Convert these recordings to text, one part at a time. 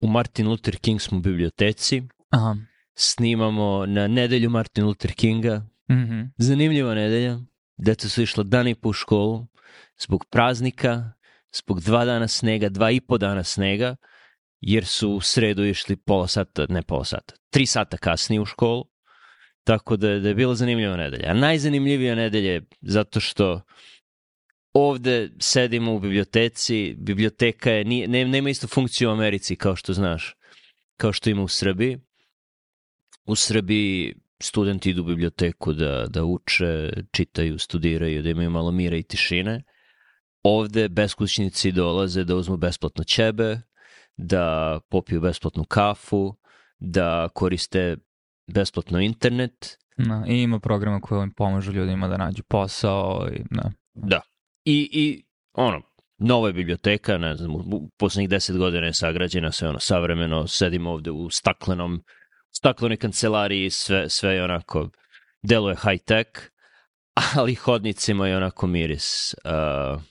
u Martin Luther King smo u biblioteci, Aha. snimamo na nedelju Martin Luther Kinga, Mhm. zanimljiva nedelja, deca su išla dan i po u školu, zbog praznika, zbog dva dana snega, dva i po dana snega, jer su u sredu išli pola sata, ne pola sata, tri sata kasnije u školu, tako da, da je bila zanimljiva nedelja. A najzanimljivija nedelja je zato što ovde sedimo u biblioteci, biblioteka je, nije, ne, nema isto funkciju u Americi kao što znaš, kao što ima u Srbiji. U Srbiji studenti idu u biblioteku da, da uče, čitaju, studiraju, da imaju malo mira i tišine. Ovde beskućnici dolaze da uzmu besplatno ćebe, da popiju besplatnu kafu, da koriste besplatno internet. Da, I ima programa koji im pomažu ljudima da nađu posao. I, da. Da. I, i ono, nova je biblioteka, ne znam, u poslednjih deset godina je sagrađena, sve ono savremeno, sedimo ovde u staklenom, staklenoj kancelariji, sve, sve je onako, deluje high tech, ali hodnicima je onako miris, uh,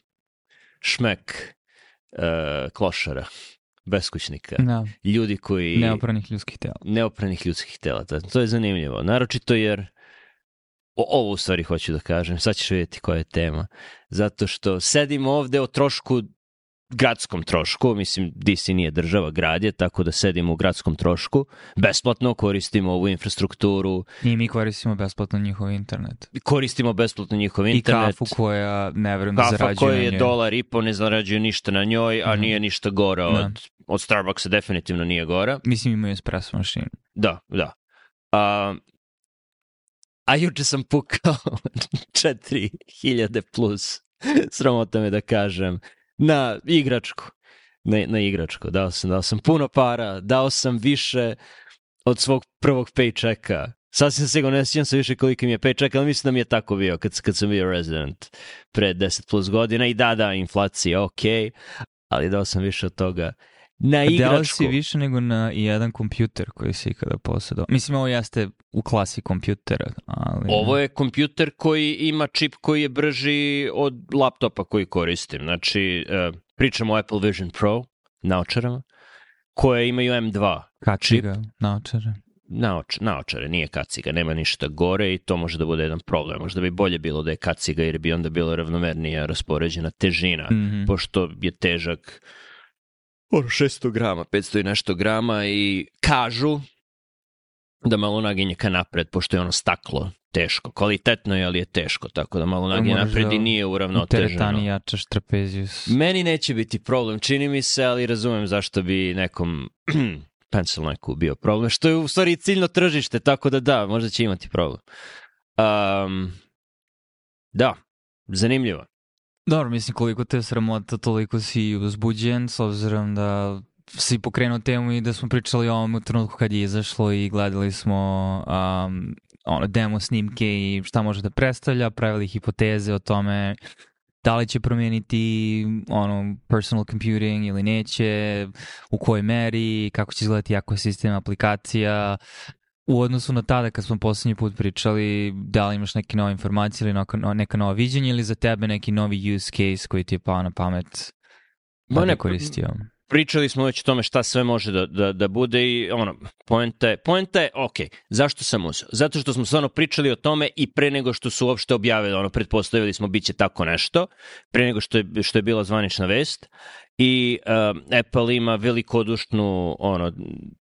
šmek uh, klošara, beskućnika, da. ljudi koji... Neopranih ljudskih tela. neopranih ljudskih tela. To, to je zanimljivo. Naročito jer o, ovo u stvari hoću da kažem, sad ćeš vidjeti koja je tema. Zato što sedimo ovde o trošku gradskom trošku, mislim DC nije država, grad je, tako da sedimo u gradskom trošku, besplatno koristimo ovu infrastrukturu, I mi koristimo besplatno njihov internet. koristimo besplatno njihov I internet. kafu koja ne verujem da Kafa zarađuje koja je dolar i po ne zarađuje ništa na njoj, a Mhm. nije ništa gora Da. od, od Starbucksa, definitivno nije gora. Mislim imaju espresso mašinu. Da, da. A, a juče sam pukao 4000 plus, sramota me da kažem, na igračku. Na, na igračku. Dao sam, dao sam puno para, dao sam više od svog prvog paychecka. Sasvim sigurno ne sjećam se više koliki mi je paycheck, ali mislim da mi je tako bio kad, kad sam bio resident pre 10 plus godina i da, da, inflacija, ok, ali dao sam više od toga na igračku. si više nego na i jedan kompjuter koji si ikada posjedao. Mislim, ovo jeste u klasi kompjutera, ali... Ovo je kompjuter koji ima čip koji je brži od laptopa koji koristim. Znači, uh, pričamo o Apple Vision Pro naočarama, koje imaju M2 Kačiga, naočare. naoč, naočare, nije kaciga, nema ništa gore i to može da bude jedan problem. Možda bi bolje bilo da je kaciga jer bi onda bilo ravnomernija raspoređena težina, Mhm. pošto je težak ono 600 grama, 500 i nešto grama i kažu da malo naginje ka napred, pošto je ono staklo teško. Kvalitetno je, ali je teško, tako da malo naginje napred da i nije U uravnoteženo. teretani jačaš trapezijus. Meni neće biti problem, čini mi se, ali razumem zašto bi nekom pencil neku bio problem, što je u stvari ciljno tržište, tako da da, možda će imati problem. Um, da, zanimljivo. Dobro, mislim koliko te sramota, toliko si uzbuđen, s obzirom da si pokrenuo temu i da smo pričali o ovom u trenutku kad je izašlo i gledali smo um, ono, demo snimke i šta može da predstavlja, pravili hipoteze o tome da li će promijeniti ono, personal computing ili neće, u kojoj meri, kako će izgledati ekosistem aplikacija, u odnosu na tada kad smo poslednji put pričali, da li imaš neke nove informacije ili neka, neka nova viđenja ili za tebe neki novi use case koji ti je pao na pamet da ne, koristio? pričali smo već o tome šta sve može da, da, da bude i ono, poenta je, poenta je, ok, zašto sam uzeo? Zato što smo stvarno pričali o tome i pre nego što su uopšte objavili, ono, pretpostavili smo bit će tako nešto, pre nego što je, što je bila zvanična vest i um, Apple ima velikodušnu, ono,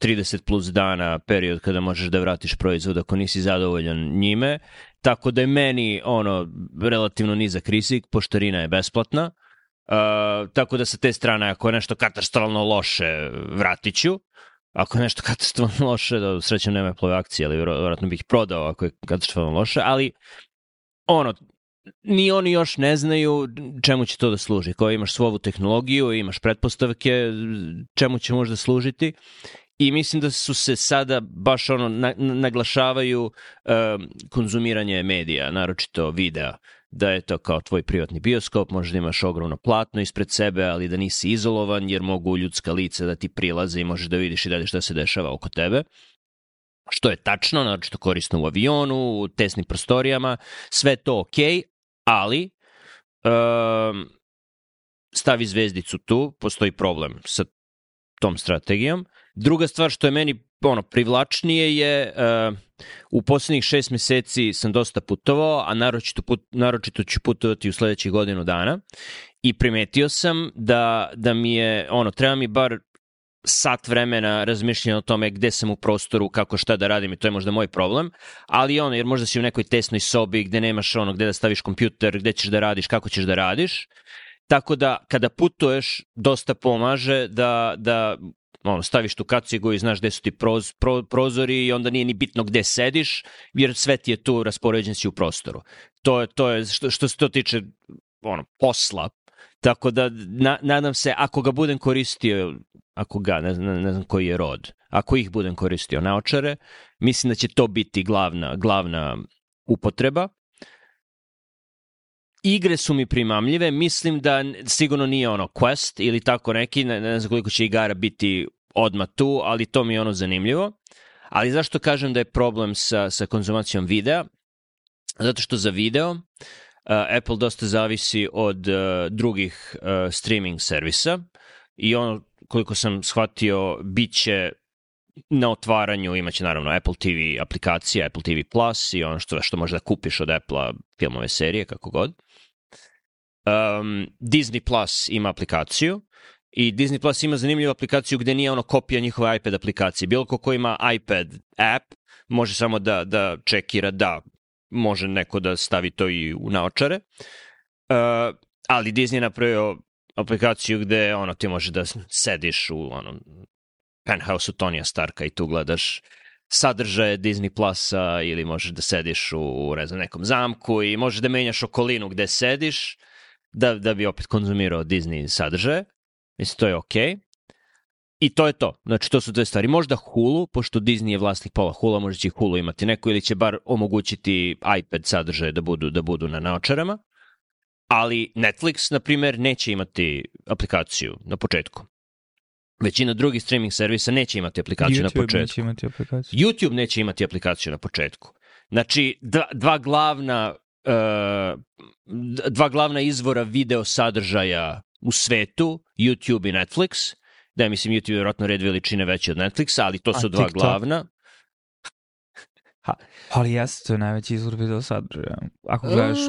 30 plus dana period kada možeš da vratiš proizvod ako nisi zadovoljan njime, tako da je meni ono relativno nizak rizik, poštarina je besplatna, Uh, tako da sa te strane, ako je nešto katastrofalno loše, vratit ću. Ako je nešto katastrofalno loše, da srećem nema Apple akcije, ali vjerojatno bih ih prodao ako je katastrofalno loše, ali ono, ni oni još ne znaju čemu će to da služi. Kao imaš svu ovu tehnologiju, imaš pretpostavke čemu će možda služiti i mislim da su se sada baš ono na, naglašavaju um, konzumiranje medija, naročito videa da je to kao tvoj privatni bioskop, možeš da imaš ogromno platno ispred sebe, ali da nisi izolovan jer mogu ljudska lica da ti prilaze i možeš da vidiš i dalje šta se dešava oko tebe. Što je tačno, naročito korisno u avionu, u tesnim prostorijama, sve to ok, ali um, stavi zvezdicu tu, postoji problem sa tom strategijom. Druga stvar što je meni ono privlačnije je uh, u poslednjih šest meseci sam dosta putovao, a naročito, put, naročito ću putovati u sledećih godinu dana i primetio sam da, da mi je, ono, treba mi bar sat vremena razmišljanja o tome gde sam u prostoru, kako šta da radim i to je možda moj problem, ali ono, jer možda si u nekoj tesnoj sobi gde nemaš ono gde da staviš kompjuter, gde ćeš da radiš, kako ćeš da radiš, Tako da kada putuješ dosta pomaže da, da ono, staviš tu kacigu i znaš gde su ti proz, pro, prozori i onda nije ni bitno gde sediš, jer sve ti je tu raspoređen si u prostoru. To je, to je što, što se to tiče ono, posla, tako da na, nadam se, ako ga budem koristio, ako ga, ne znam, ne znam koji je rod, ako ih budem koristio naočare, mislim da će to biti glavna, glavna upotreba igre su mi primamljive, mislim da sigurno nije ono Quest ili tako neki, ne, ne znam koliko će igara biti odmah tu, ali to mi je ono zanimljivo. Ali zašto kažem da je problem sa, sa konzumacijom videa? Zato što za video uh, Apple dosta zavisi od uh, drugih uh, streaming servisa i ono, koliko sam shvatio, bit će na otvaranju imaće naravno Apple TV aplikacija, Apple TV Plus i ono što, što možda kupiš od Apple-a filmove serije, kako god. Um, Disney Plus ima aplikaciju i Disney Plus ima zanimljivu aplikaciju gde nije ono kopija njihove iPad aplikacije. Bilo ko ko ima iPad app može samo da, da čekira da može neko da stavi to i u naočare. Uh, ali Disney napravio aplikaciju gde ono ti može da sediš u ono penthouse u Tonija Starka i tu gledaš sadržaje Disney Plusa ili možeš da sediš u, ne znam, nekom zamku i možeš da menjaš okolinu gde sediš da, da bi opet konzumirao Disney sadržaje. Mislim, to je okej. Okay. I to je to. Znači, to su dve stvari. Možda Hulu, pošto Disney je vlasnik pola Hula, možda će Hulu imati neko ili će bar omogućiti iPad sadržaje da budu, da budu na naočarama. Ali Netflix, na primer, neće imati aplikaciju na početku. Većina drugih streaming servisa neće imati aplikaciju YouTube na početku. neće imati aplikaciju. YouTube neće imati aplikaciju na početku. Znači, dva, dva glavna uh, dva glavna izvora video sadržaja u svetu, YouTube i Netflix. Da, mislim, YouTube je vjerojatno red veličine veći od Netflixa, ali to su A dva TikTok? glavna. Ha. Ali jeste, to je najveći izvor video sadržaja. Ako gledaš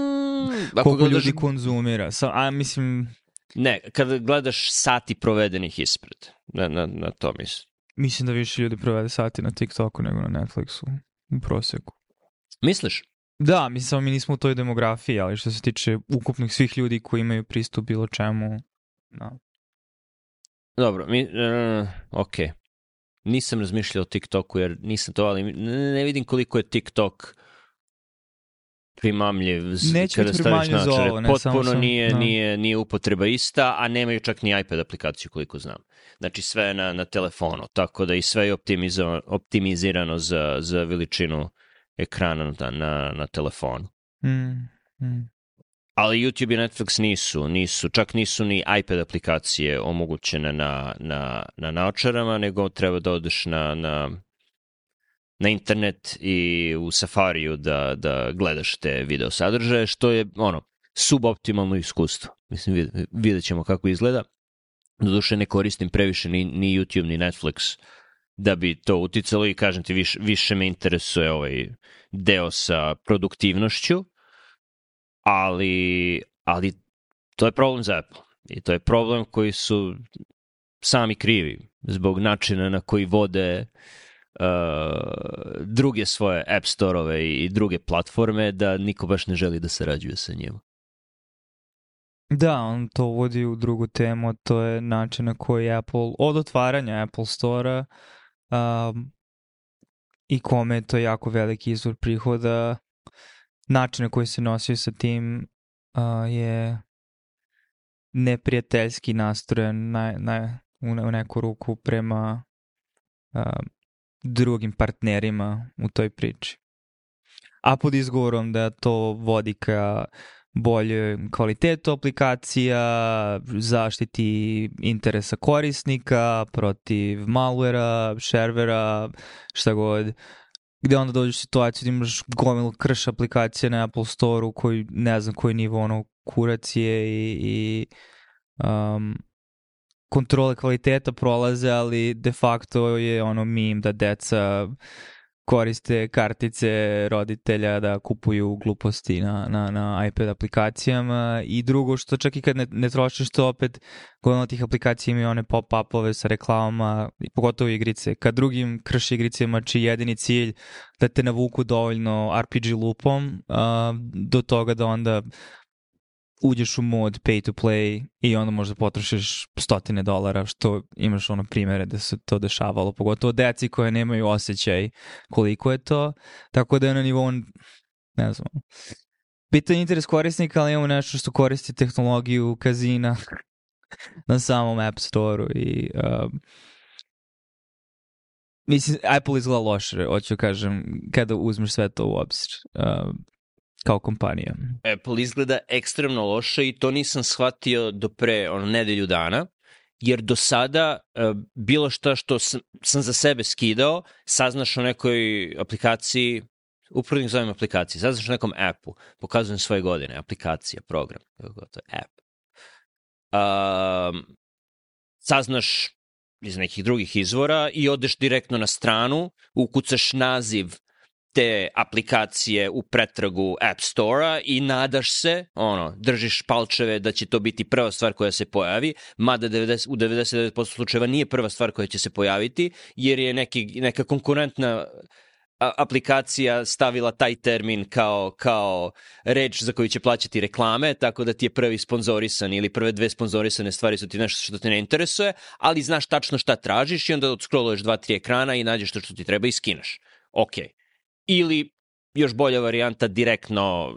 Mm, ako koliko gledaš, ljudi konzumira. Sa, a mislim, ne, kada gledaš sati provedenih ispred, na, na, na to mislim. mislim da više ljudi provede sati na TikToku nego na Netflixu u proseku. Misliš? Da, mislim samo mi nismo u toj demografiji, ali što se tiče ukupnih svih ljudi koji imaju pristup bilo čemu, da. Dobro, mi, uh, ok. Nisam razmišljao o TikToku jer nisam to, ali ne, ne vidim koliko je TikTok primamljiv Neće kada staviš naočare. ovo, ne, Potpuno sam- nije, da. nije, nije upotreba ista, a nemaju čak ni iPad aplikaciju koliko znam. Znači sve je na, na telefonu, tako da i sve je optimizirano, optimizirano za, za veličinu ekrana na, na, na telefonu. Mm, mm. Ali YouTube i Netflix nisu, nisu, čak nisu ni iPad aplikacije omogućene na, na, na naočarama, nego treba da odeš na, na, na internet i u Safariju da, da gledaš te video sadržaje, što je ono, suboptimalno iskustvo. Mislim, vid, vidjet ćemo kako izgleda. Doduše ne koristim previše ni, ni YouTube ni Netflix da bi to uticalo i kažem ti, više, više me interesuje ovaj deo sa produktivnošću, ali, ali to je problem za Apple. I to je problem koji su sami krivi zbog načina na koji vode uh, druge svoje app store-ove i druge platforme da niko baš ne želi da sarađuje sa njima. Da, on to vodi u drugu temu, to je način na koji Apple, od otvaranja Apple Store-a um, i kome je to jako veliki izvor prihoda, način na koji se nosio sa tim uh, je neprijateljski nastrojen na, na, u, u neku ruku prema uh, drugim partnerima u toj priči. A pod izgovorom da to vodi ka bolje kvalitetu aplikacija, zaštiti interesa korisnika protiv malwarea, sharevera, šta god gde onda dođeš u situaciju da imaš gomilu krš aplikacije na Apple Store-u koji ne znam koji nivo ono kurac je i, i um, kontrole kvaliteta prolaze, ali de facto je ono meme da deca koriste kartice roditelja da kupuju gluposti na, na, na iPad aplikacijama i drugo što čak i kad ne, ne trošiš to opet godina tih aplikacija imaju one pop-upove sa reklamama, pogotovo igrice. Kad drugim krši igricama čiji jedini cilj da te navuku dovoljno RPG lupom uh, do toga da onda uđeš u mod pay to play i onda možda potrošiš stotine dolara, što imaš ono primere da se to dešavalo, pogotovo deci koje nemaju osjećaj koliko je to, tako da je na nivou, ne znam, bitan interes korisnika, ali imamo nešto što koristi tehnologiju kazina na samom App Store-u i um, mislim, Apple izgleda loše, hoću kažem, kada uzmeš sve to u obzir. Um, kao kompanija. Apple izgleda ekstremno loše i to nisam shvatio do pre ono, nedelju dana, jer do sada uh, bilo šta što sam, sam za sebe skidao, saznaš o nekoj aplikaciji, upravnik zovem aplikaciji, saznaš o nekom appu, pokazujem svoje godine, aplikacija, program, to je app. Uh, saznaš iz nekih drugih izvora i odeš direktno na stranu, ukucaš naziv te aplikacije u pretragu App Store-a i nadaš se, ono, držiš palčeve da će to biti prva stvar koja se pojavi, mada 90, u 99% slučajeva nije prva stvar koja će se pojaviti, jer je neki, neka konkurentna aplikacija stavila taj termin kao, kao reč za koju će plaćati reklame, tako da ti je prvi sponzorisan ili prve dve sponzorisane stvari su ti nešto što te ne interesuje, ali znaš tačno šta tražiš i onda odskroluješ dva, tri ekrana i nađeš to što ti treba i skineš. Okej. Okay ili još bolja varijanta direktno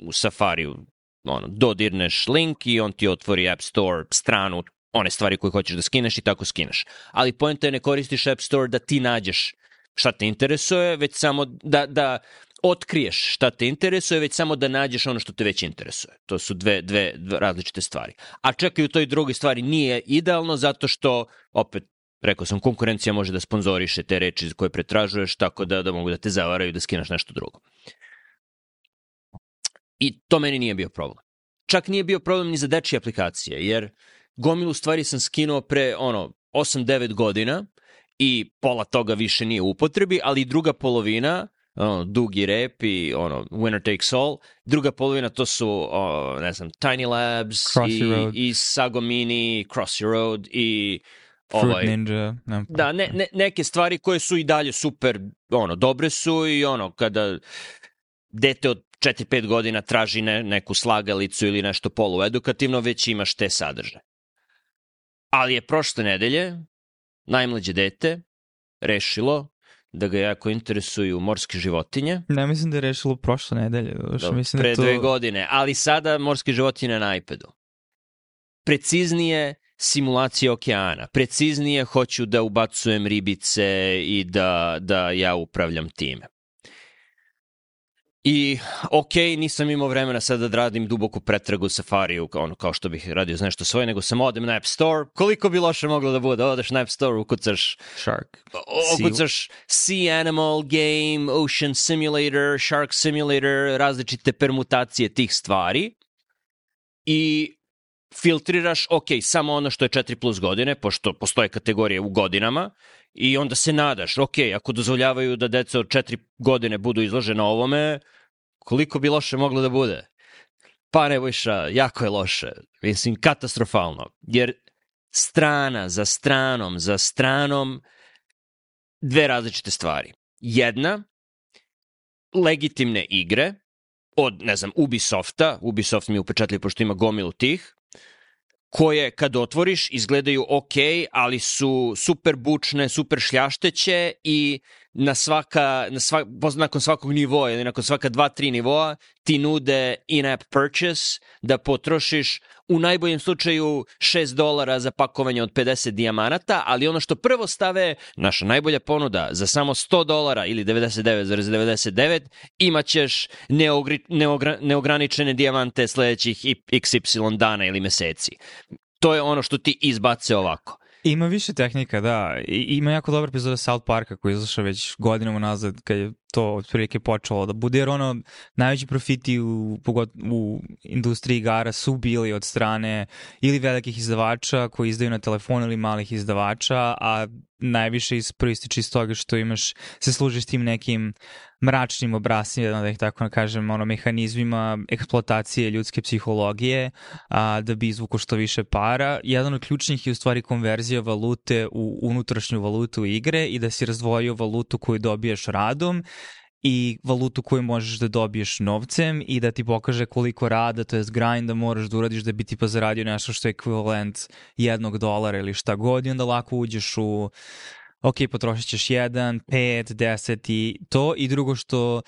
u Safariju ono, dodirneš link i on ti otvori App Store stranu one stvari koje hoćeš da skineš i tako skineš. Ali pojenta je ne koristiš App Store da ti nađeš šta te interesuje, već samo da, da otkriješ šta te interesuje, već samo da nađeš ono što te već interesuje. To su dve, dve, dve različite stvari. A čekaj, u toj drugoj stvari nije idealno zato što, opet, Rekao sam, konkurencija može da sponzoriše te reči koje pretražuješ, tako da, da mogu da te zavaraju da skinaš nešto drugo. I to meni nije bio problem. Čak nije bio problem ni za dečije aplikacije, jer gomilu stvari sam skinuo pre ono 8-9 godina i pola toga više nije u upotrebi, ali druga polovina, ono, dugi rep i ono, winner takes all, druga polovina to su, o, ne znam, Tiny Labs i, i Sago Mini, Crossy Road i Fruit ovaj, Ninja. Ne, da, ne, ne, neke stvari koje su i dalje super, ono, dobre su i ono, kada dete od 4-5 godina traži ne, neku slagalicu ili nešto poluedukativno, već imaš te sadržaje. Ali je prošle nedelje najmlađe dete rešilo da ga jako interesuju morske životinje. Ne mislim da je rešilo prošle nedelje. Dobro, mislim pre da to... dve godine, ali sada morske životinje na iPadu. Preciznije, simulacije okeana. Preciznije hoću da ubacujem ribice i da, da ja upravljam time. I, ok, nisam imao vremena sada da radim duboku pretragu Safariju, ono, kao što bih radio za nešto svoje, nego sam odem na App Store. Koliko bi loše moglo da bude? Odeš na App Store, ukucaš... Shark. Ukucaš Sea Animal Game, Ocean Simulator, Shark Simulator, različite permutacije tih stvari. I filtriraš, ok, samo ono što je 4 plus godine, pošto postoje kategorije u godinama, i onda se nadaš, ok, ako dozvoljavaju da deca od 4 godine budu izložene ovome, koliko bi loše moglo da bude? Pa Nebojša, jako je loše. Mislim, katastrofalno. Jer strana za stranom za stranom dve različite stvari. Jedna, legitimne igre od, ne znam, Ubisofta, Ubisoft mi je upečatljiv pošto ima gomilu tih, koje kad otvoriš izgledaju ok, ali su super bučne, super šljašteće i na svaka, na svak, nakon svakog nivoa ili nakon svaka dva, tri nivoa ti nude in-app purchase da potrošiš u najboljem slučaju 6 dolara za pakovanje od 50 dijamanata, ali ono što prvo stave, naša najbolja ponuda, za samo 100 dolara ili 99,99 ,99, imaćeš neogri, neogra, neograničene dijamante sledećih XY dana ili meseci. To je ono što ti izbace ovako. Ima više tehnika, da. I, ima jako dobra epizoda South Parka koji je izašao već godinama nazad kad je to otprilike počelo da bude, jer ono, najveći profiti u, u industriji igara su bili od strane ili velikih izdavača koji izdaju na telefon ili malih izdavača, a najviše proističe iz toga što imaš, se služiš tim nekim mračnim obrasima, da ih tako kažem, ono, mehanizmima eksploatacije ljudske psihologije a, da bi izvuko što više para. Jedan od ključnih je u stvari konverzija valute u unutrašnju valutu igre i da si razdvojio valutu koju dobijaš radom i valutu koju možeš da dobiješ novcem i da ti pokaže koliko rada, to je grinda moraš da uradiš da bi ti pa zaradio nešto što je ekvivalent jednog dolara ili šta god i onda lako uđeš u ok, potrošit ćeš jedan, pet, deset i to i drugo što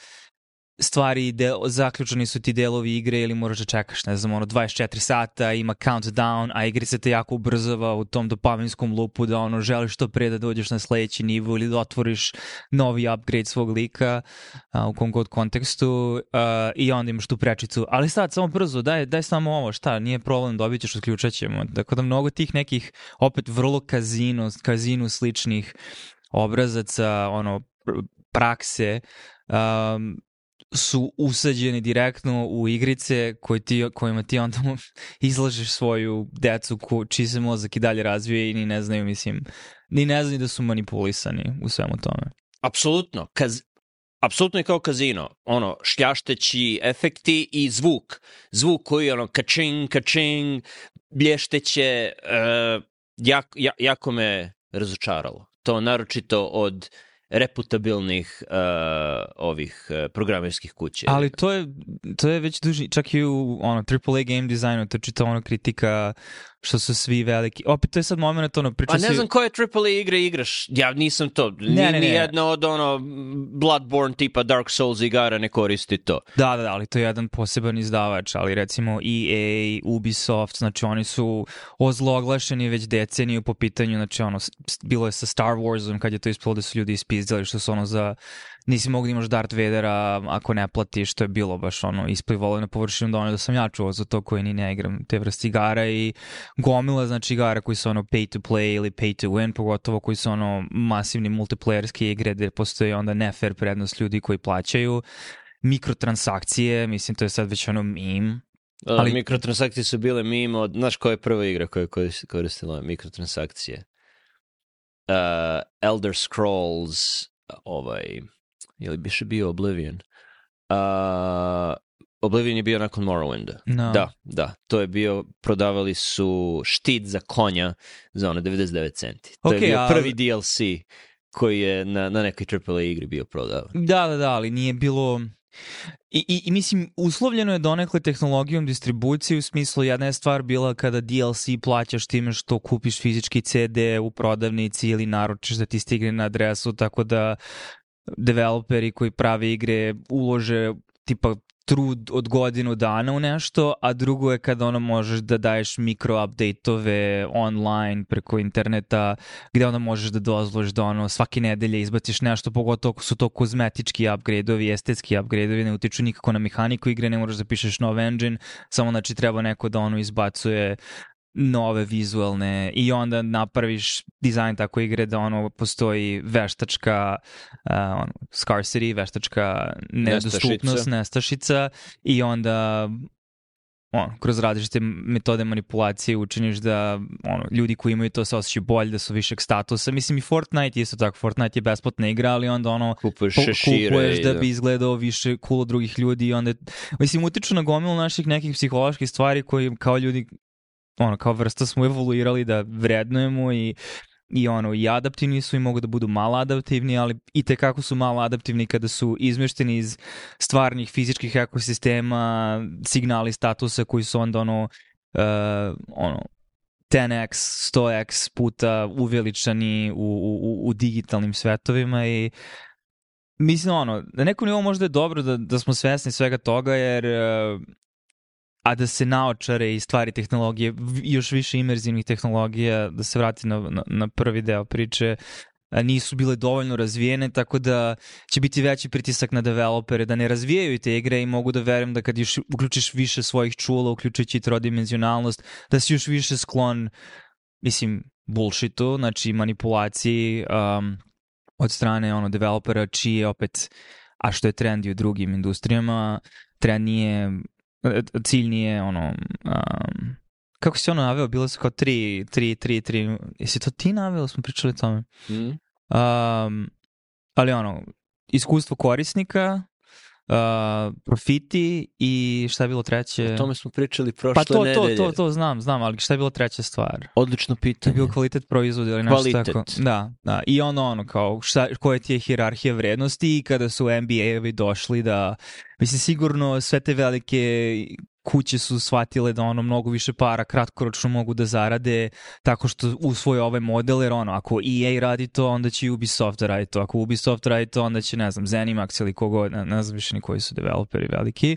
stvari, del, zaključani su ti delovi igre ili moraš da čekaš, ne znam, ono, 24 sata, ima countdown, a igrica te jako ubrzava u tom dopaminskom lupu da ono, želiš što pre da dođeš na sledeći nivo ili da otvoriš novi upgrade svog lika a, u kom god kontekstu a, i onda imaš tu prečicu. Ali sad, samo brzo, daj, daj samo ovo, šta, nije problem, dobit ćeš, odključat ćemo. Dakle, da mnogo tih nekih, opet, vrlo kazino, kazinu sličnih obrazaca, ono, prakse, um, su usađeni direktno u igrice koje ti, kojima ti onda izlažeš svoju decu ko, čiji se mozak i dalje razvije i ni ne znaju, mislim, ni ne znaju da su manipulisani u svemu tome. Apsolutno. Kaz, apsolutno je kao kazino. Ono, šljašteći efekti i zvuk. Zvuk koji je ono kačing, kačing, blješteće, uh, jak, jak, jako me razočaralo. To naročito od reputabilnih uh, ovih uh, programerskih kuća. Ali to je, to je već duži, čak i u ono, AAA game designu, to je čita ono kritika što su svi veliki. Opet, to je sad moment, ono, priča A ne si... znam koje AAA igre igraš. Ja nisam to. Ne, ni, ne, ne. Nijedna od ono Bloodborne tipa Dark Souls igara ne koristi to. Da, da, da, ali to je jedan poseban izdavač, ali recimo EA, Ubisoft, znači oni su ozloglašeni već deceniju po pitanju, znači ono, bilo je sa Star Warsom kad je to ispalo da su ljudi ispizdali što su ono za nisi mogu da imaš Darth Vadera ako ne platiš, što je bilo baš ono isplivalo na površinu da ono da sam ja čuo za to koji ni ne igram te vrste igara i gomila znači igara koji su ono pay to play ili pay to win, pogotovo koji su ono masivni multiplayerske igre gde postoji onda nefer prednost ljudi koji plaćaju mikrotransakcije, mislim to je sad već ono meme, Ali... Mikrotransakcije su bile mimo, od, znaš koja je prva igra koja je koristila mikrotransakcije? Uh, Elder Scrolls, ovaj, ili biše bio Oblivion. Uh, Oblivion je bio nakon Morrowinda. No. Da, da. To je bio, prodavali su štit za konja za ono 99 centi. To okay, je bio ali... prvi DLC koji je na, na nekoj AAA igri bio prodavan. Da, da, da, ali nije bilo... I, i, I mislim, uslovljeno je donekle tehnologijom distribucije u smislu jedna je stvar bila kada DLC plaćaš time što kupiš fizički CD u prodavnici ili naručiš da ti stigne na adresu, tako da developeri koji prave igre ulože tipa trud od godinu dana u nešto, a drugo je kada ono možeš da daješ mikro update-ove online preko interneta, gde onda možeš da dozvoliš da ono svake nedelje izbaciš nešto, pogotovo ako su to kozmetički upgrade-ovi, estetski upgrade-ovi, ne utiču nikako na mehaniku igre, ne moraš da pišeš nov engine, samo znači treba neko da ono izbacuje nove vizualne i onda napraviš dizajn tako igre da ono postoji veštačka uh, ono, scarcity, veštačka nedostupnost, nestašica, nestašica i onda ono, kroz različite metode manipulacije učiniš da ono, ljudi koji imaju to se osjećaju bolje, da su višeg statusa. Mislim i Fortnite isto tako, Fortnite je besplatna igra, ali onda ono kupuješ, po, kupuješ da, da. bi izgledao više cool od drugih ljudi i onda, mislim, utiču na gomilu naših nekih psiholoških stvari koji kao ljudi ono, kao vrsta smo evoluirali da vrednujemo i i ono i adaptivni su i mogu da budu malo adaptivni, ali i te kako su malo adaptivni kada su izmešteni iz stvarnih fizičkih ekosistema, signali statusa koji su onda ono uh, ono 10x, 100x puta uveličani u, u, u digitalnim svetovima i mislim ono, na nekom nivou možda je dobro da, da smo svesni svega toga jer uh, a da se naočare i stvari tehnologije, još više imerzivnih tehnologija, da se vrati na, na, na prvi deo priče, nisu bile dovoljno razvijene, tako da će biti veći pritisak na developere da ne razvijaju te igre i mogu da verujem da kad još uključiš više svojih čula, uključujući trodimenzionalnost, da si još više sklon, mislim, bullshitu, znači manipulaciji um, od strane ono developera čiji je opet a što je trend i u drugim industrijama, trend nije, cilj nije ono, um, kako si ono naveo, bilo se kao tri, tri, tri, tri, jesi to ti naveo, smo pričali o tome? Mm. Um, ali ono, iskustvo korisnika, uh, profiti i šta je bilo treće? O tome smo pričali prošle pa to, nedelje. to, to, to znam, znam, ali šta je bilo treća stvar? Odlično To pitanje. je bio kvalitet proizvoda ili nešto Kvalitet. tako. Da, da. I ono, ono, kao, šta, koja ti je hirarhija vrednosti i kada su NBA-evi došli da, mislim, sigurno sve te velike kuće su shvatile da ono mnogo više para kratkoročno mogu da zarade tako što usvoje ovaj model, jer ono, ako EA radi to, onda će Ubisoft da radi to. Ako Ubisoft radi to, onda će, ne znam, Zenimax ili kogo, ne, ne znam više ni koji su developeri veliki.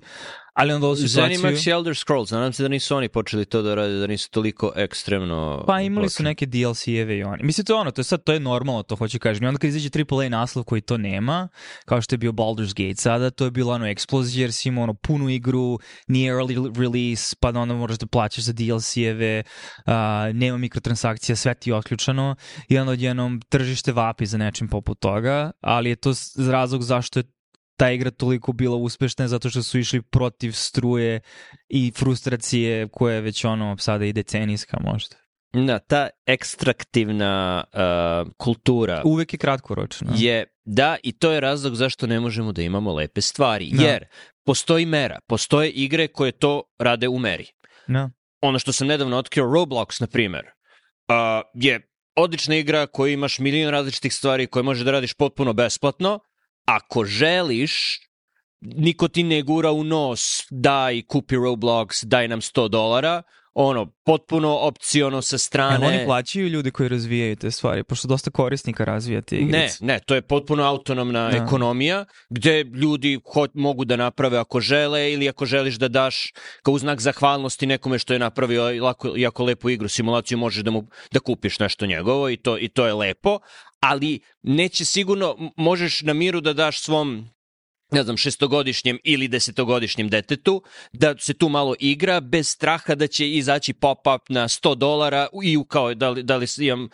Ali onda ovo situaciju... Zenimax i Elder Scrolls, nadam se da nisu oni počeli to da rade, da nisu toliko ekstremno... Pa imali su neke DLC-eve i oni. Mislim, to je ono, to je sad, to je normalno, to hoću kažem. I onda kad izađe AAA naslov koji to nema, kao što je bio Baldur's Gate sada, to je bilo ono eksplozija, jer si imao ono punu igru, nije early release, pa da onda moraš da plaćaš za DLC-eve, uh, nema mikrotransakcija, sve ti je otključano i onda odjednom tržište vapi za nečim poput toga, ali je to razlog zašto je ta igra toliko bila uspešna zato što su išli protiv struje i frustracije koje je već ono sada i decenijska možda. Da, ta ekstraktivna uh, kultura Uvek je kratkoročno. je, da, i to je razlog zašto ne možemo da imamo lepe stvari. Da. Jer postoji mera, postoje igre koje to rade u meri. Da. ono što sam nedavno otkrio, Roblox, na primer, uh, je odlična igra koju imaš milion različitih stvari koje možeš da radiš potpuno besplatno. Ako želiš, niko ti ne gura u nos, daj, kupi Roblox, daj nam 100 dolara, ono, potpuno opciono sa strane. oni plaćaju ljudi koji razvijaju te stvari, pošto dosta korisnika razvija te Ne, igrice. ne, to je potpuno autonomna Da. ekonomija gde ljudi ho mogu da naprave ako žele ili ako želiš da daš kao znak zahvalnosti nekome što je napravio lako, jako lepu igru, simulaciju, možeš da mu da kupiš nešto njegovo i to, i to je lepo, ali neće sigurno, možeš na miru da daš svom ne znam, šestogodišnjem ili desetogodišnjem detetu, da se tu malo igra bez straha da će izaći pop-up na 100 dolara i u kao da li, da li imam uh,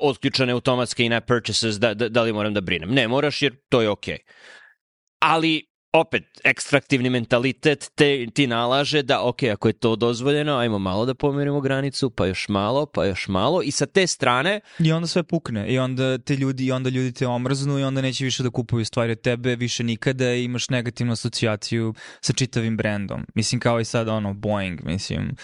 otključane automatske in-app purchases, da, da, da li moram da brinem. Ne moraš jer to je okej. Ali opet, ekstraktivni mentalitet te, ti nalaže da, ok, ako je to dozvoljeno, ajmo malo da pomerimo granicu, pa još malo, pa još malo i sa te strane I onda sve pukne i onda te ljudi i onda ljudi te omrznu i onda neće više da kupuju stvari od tebe više nikada i imaš negativnu asocijaciju sa čitavim brendom. Mislim kao i sad ono Boeing, mislim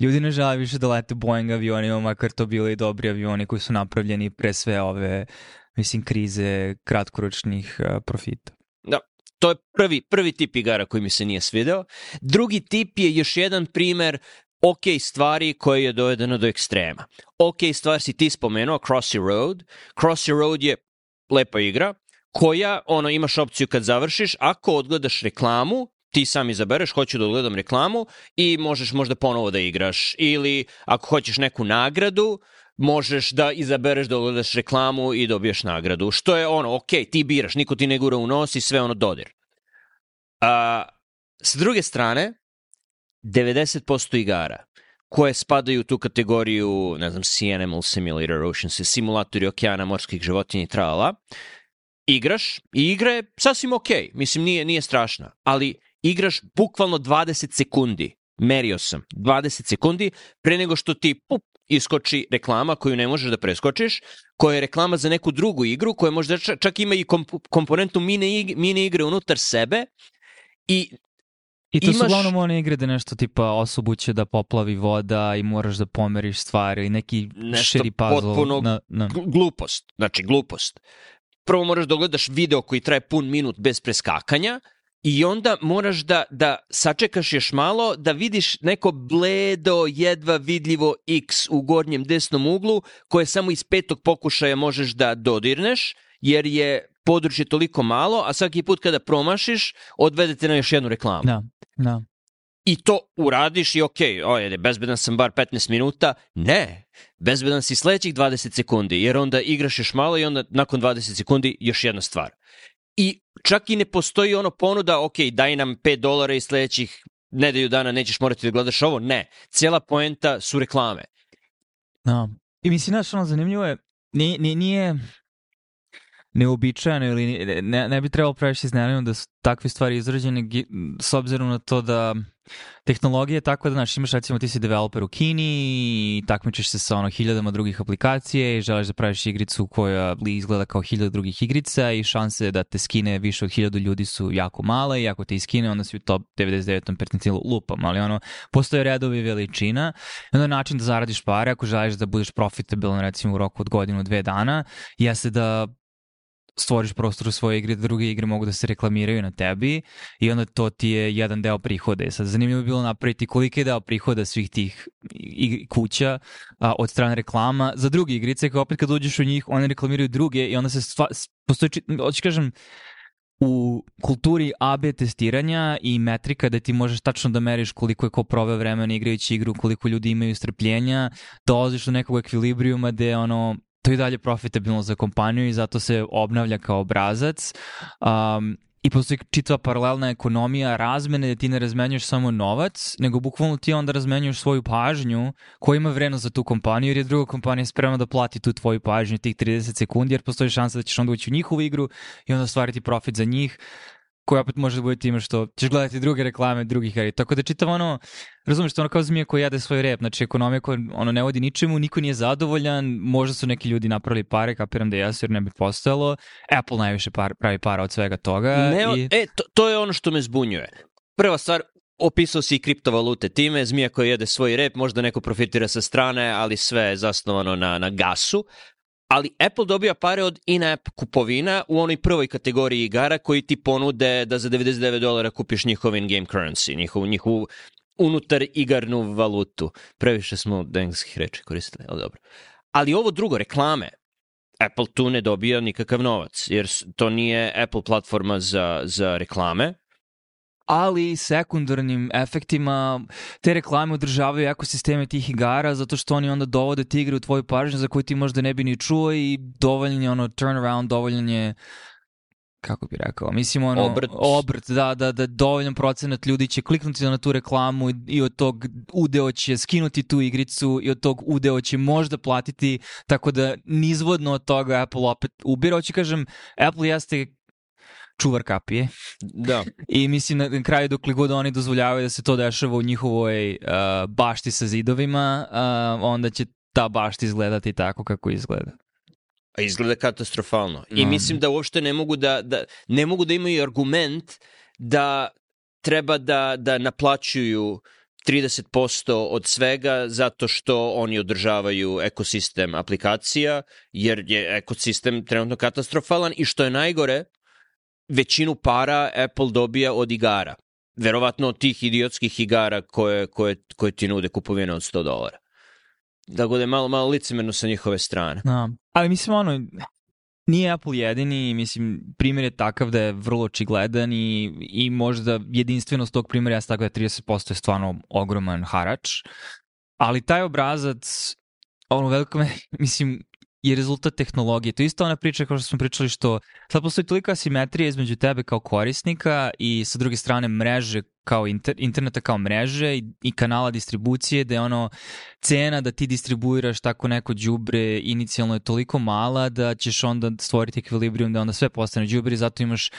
Ljudi ne žele više da lete Boeing avionima, makar to bili i dobri avioni koji su napravljeni pre sve ove, mislim, krize kratkoročnih profita. To je prvi, prvi tip igara koji mi se nije svideo. Drugi tip je još jedan primer ok stvari koje je dovedeno do ekstrema. Ok stvar si ti spomenuo, Crossy Road. Crossy Road je lepa igra koja, ono, imaš opciju kad završiš, ako odgledaš reklamu, ti sam izabereš, hoću da odgledam reklamu i možeš možda ponovo da igraš. Ili ako hoćeš neku nagradu, možeš da izabereš da odgledaš reklamu i dobiješ nagradu. Što je ono, ok, ti biraš, niko ti ne gura u nos i sve ono dodir. A, s druge strane, 90% igara koje spadaju u tu kategoriju, ne znam, Sea Animal Simulator, Ocean Sea, simulatori okeana, morskih životinja i trala, igraš i igra je sasvim ok, mislim nije, nije strašna, ali igraš bukvalno 20 sekundi, merio sam, 20 sekundi pre nego što ti pup, iskoči reklama koju ne možeš da preskočiš, koja je reklama za neku drugu igru, koja možda čak, ima i komp komponentu mini, ig mini igre unutar sebe i I to su Imaš- uglavnom one igre da nešto tipa osobu će da poplavi voda i moraš da pomeriš stvari, neki Nešto šeri puzzle. potpuno Na, na. Gl- glupost, znači glupost. Prvo moraš da gledaš video koji traje pun minut bez preskakanja i onda moraš da, da sačekaš još malo da vidiš neko bledo, jedva vidljivo X u gornjem desnom uglu koje samo iz petog pokušaja možeš da dodirneš jer je područje toliko malo, a svaki put kada promašiš, odvedete na još jednu reklamu. Da, da. I to uradiš i ok, ojede, bezbedan sam bar 15 minuta. Ne, bezbedan si sledećih 20 sekundi, jer onda igraš još malo i onda nakon 20 sekundi još jedna stvar. I čak i ne postoji ono ponuda, ok, daj nam 5 dolara i sledećih nedelju dana nećeš morati da gledaš ovo. Ne, cijela poenta su reklame. Da. I mislim, znaš, ono, zanimljivo je, nije, nije, nije neobičajeno ili ne, ne bi trebalo previše iznenaditi da su takve stvari izrađene s obzirom na to da tehnologija je tako da, znaš, imaš recimo ti si developer u Kini i takmičiš se sa ono hiljadama drugih aplikacije i želiš da praviš igricu koja izgleda kao hiljada drugih igrica i šanse da te skine više od hiljadu ljudi su jako male i ako te iskine onda si u top 99. percentilu lupam, ali ono, postoje redovi veličina i onda način da zaradiš pare ako želiš da budeš profitabilan recimo u roku od godinu, dve dana, jeste da stvoriš prostor u svojoj igri da druge igre mogu da se reklamiraju na tebi i onda to ti je jedan deo prihoda. Sad, zanimljivo bi bilo napraviti koliki je deo prihoda svih tih kuća a, od strane reklama za druge igrice, koje opet kad uđeš u njih, one reklamiraju druge i onda se stva, postoji, hoću kažem, u kulturi AB testiranja i metrika da ti možeš tačno da meriš koliko je ko proveo vremena igrajući igru, koliko ljudi imaju strpljenja, dolaziš do nekog ekvilibrijuma gde ono, to je dalje profitabilno za kompaniju i zato se obnavlja kao obrazac. Um, I postoji čitava paralelna ekonomija razmene da ti ne razmenjuješ samo novac, nego bukvalno ti onda razmenjuješ svoju pažnju koja ima vrednost za tu kompaniju jer je druga kompanija spremna da plati tu tvoju pažnju tih 30 sekundi jer postoji šansa da ćeš onda ući u njihovu igru i onda stvariti profit za njih koja opet može da bude time što ćeš gledati druge reklame drugih ari. Tako da čitam ono, razumiješ, to ono kao zmija koja jade svoj rep, znači ekonomija koja ono ne vodi ničemu, niko nije zadovoljan, možda su neki ljudi napravili pare, kapiram da jesu jer ne bi postojalo, Apple najviše par, pravi para od svega toga. Ne, i... E, to, to je ono što me zbunjuje. Prva stvar, opisao si i kriptovalute time, zmija koja jede svoj rep, možda neko profitira sa strane, ali sve je zasnovano na, na gasu ali Apple dobija pare od in-app kupovina u onoj prvoj kategoriji igara koji ti ponude da za 99 dolara kupiš njihov in-game currency, njihovu, njihovu unutar igarnu valutu. Previše smo engleskih reči koristili, ali dobro. Ali ovo drugo, reklame, Apple tu ne dobija nikakav novac, jer to nije Apple platforma za, za reklame, ali sekundarnim efektima te reklame održavaju ekosisteme tih igara zato što oni onda dovode te igre u tvoju pažnju za koju ti možda ne bi ni čuo i dovoljan je ono turnaround, dovoljan je kako bi rekao, mislim ono, obrt, obrt da, da, da dovoljan procenat ljudi će kliknuti na tu reklamu i od tog udeo će skinuti tu igricu i od tog udeo će možda platiti, tako da nizvodno od toga Apple opet ubira, hoću kažem, Apple jeste čuvar kapije. Da. I mislim na kraju dok god oni dozvoljavaju da se to dešava u njihovoj uh, bašti sa zidovima, uh, onda će ta bašta izgledati tako kako izgleda. A izgleda katastrofalno. I mm. mislim da uopšte ne mogu da, da, ne mogu da imaju argument da treba da, da naplaćuju 30% od svega zato što oni održavaju ekosistem aplikacija, jer je ekosistem trenutno katastrofalan i što je najgore, većinu para Apple dobija od igara. Verovatno od tih idiotskih igara koje, koje, koje ti nude kupovine od 100 dolara. Da bude malo, malo licemerno sa njihove strane. Da. Ali mislim, ono, nije Apple jedini, mislim, primjer je takav da je vrlo očigledan i, i možda jedinstvenost tog primjera je tako da 30% je stvarno ogroman harač, ali taj obrazac, ono veliko me, mislim, je rezultat tehnologije. To je isto ona priča kao što smo pričali što sad postoji tolika asimetrija između tebe kao korisnika i sa druge strane mreže kao inter, interneta kao mreže i, i kanala distribucije da je ono cena da ti distribuiraš tako neko đubre inicijalno je toliko mala da ćeš onda stvoriti ekvilibrijum da onda sve postane đubre zato imaš